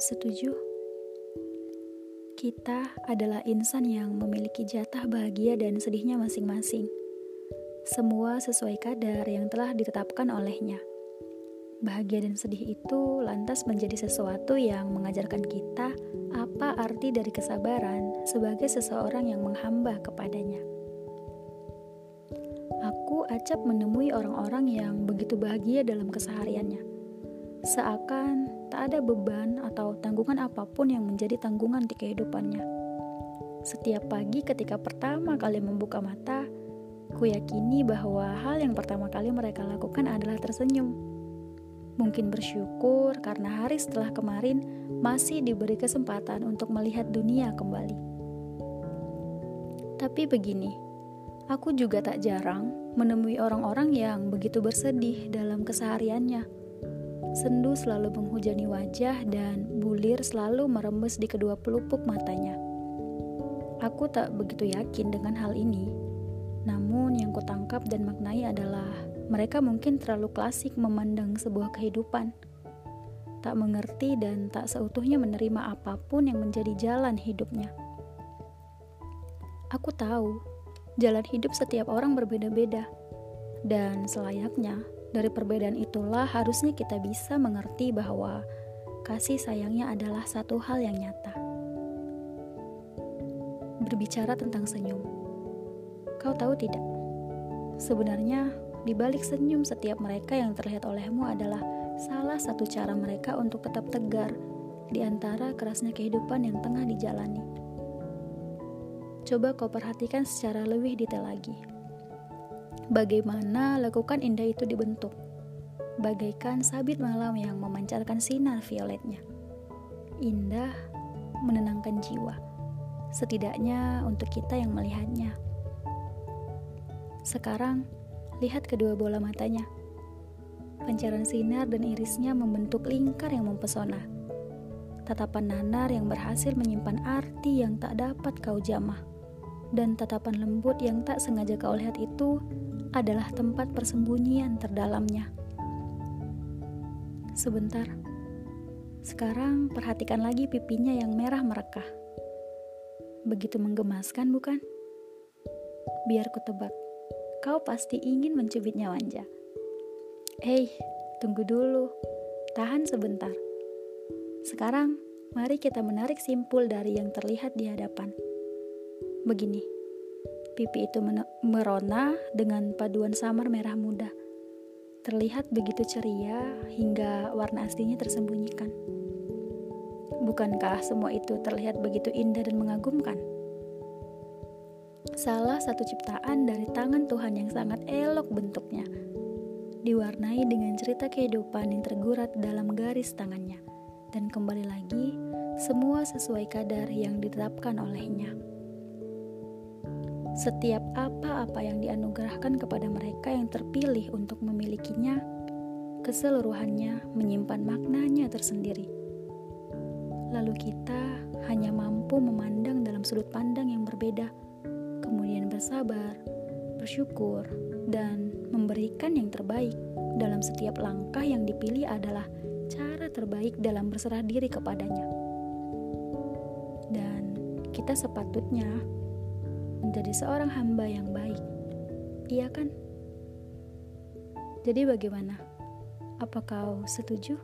setuju? Kita adalah insan yang memiliki jatah bahagia dan sedihnya masing-masing. Semua sesuai kadar yang telah ditetapkan olehnya. Bahagia dan sedih itu lantas menjadi sesuatu yang mengajarkan kita apa arti dari kesabaran sebagai seseorang yang menghamba kepadanya. Aku acap menemui orang-orang yang begitu bahagia dalam kesehariannya seakan tak ada beban atau tanggungan apa pun yang menjadi tanggungan di kehidupannya. Setiap pagi ketika pertama kali membuka mata, ku yakini bahwa hal yang pertama kali mereka lakukan adalah tersenyum. Mungkin bersyukur karena hari setelah kemarin masih diberi kesempatan untuk melihat dunia kembali. Tapi begini, aku juga tak jarang menemui orang-orang yang begitu bersedih dalam kesehariannya Sendu selalu menghujani wajah dan bulir selalu merembes di kedua pelupuk matanya. Aku tak begitu yakin dengan hal ini. Namun yang kutangkap dan maknai adalah mereka mungkin terlalu klasik memandang sebuah kehidupan. Tak mengerti dan tak seutuhnya menerima apa pun yang menjadi jalan hidupnya. Aku tahu, jalan hidup setiap orang berbeda-beda. Dan selayaknya, dari perbedaan itulah harusnya kita bisa mengerti bahwa kasih sayangnya adalah satu hal yang nyata. Berbicara tentang senyum, kau tahu tidak? Sebenarnya, di balik senyum setiap mereka yang terlihat olehmu adalah salah satu cara mereka untuk tetap tegar di antara kerasnya kehidupan yang tengah dijalani. Coba kau perhatikan secara lebih detail lagi bagaimana lekukan indah itu dibentuk, bagaikan sabit malam yang memancarkan sinar violetnya. Indah, menenangkan jiwa, setidaknya untuk kita yang melihatnya. Sekarang, lihat kedua bola matanya. Pancaran sinar dan irisnya membentuk lingkar yang mempesona. Tatapan nanar yang berhasil menyimpan arti yang tak dapat kau jamah. Dan tatapan lembut yang tak sengaja kau lihat itu adalah tempat persembunyian terdalamnya. Sebentar. Sekarang perhatikan lagi pipinya yang merah merekah. Begitu menggemaskan, bukan? Biar ku tebak, kau pasti ingin mencubitnya Wanja. Hei, tunggu dulu. Tahan sebentar. Sekarang, mari kita menarik simpul dari yang terlihat di hadapan. Begini pipi itu merona dengan paduan samar merah muda. Terlihat begitu ceria hingga warna aslinya tersembunyikan. Bukankah semua itu terlihat begitu indah dan mengagumkan? Salah satu ciptaan dari tangan Tuhan yang sangat elok bentuknya, diwarnai dengan cerita kehidupan yang tergurat dalam garis tangannya, dan kembali lagi, semua sesuai kadar yang ditetapkan olehnya. Setiap apa-apa yang dianugerahkan kepada mereka yang terpilih untuk memilikinya, keseluruhannya menyimpan maknanya tersendiri. Lalu kita hanya mampu memandang dalam sudut pandang yang berbeda, kemudian bersabar, bersyukur, dan memberikan yang terbaik dalam setiap langkah yang dipilih adalah cara terbaik dalam berserah diri kepadanya. Dan kita sepatutnya menjadi seorang hamba yang baik. Iya kan? Jadi bagaimana? Apa kau setuju?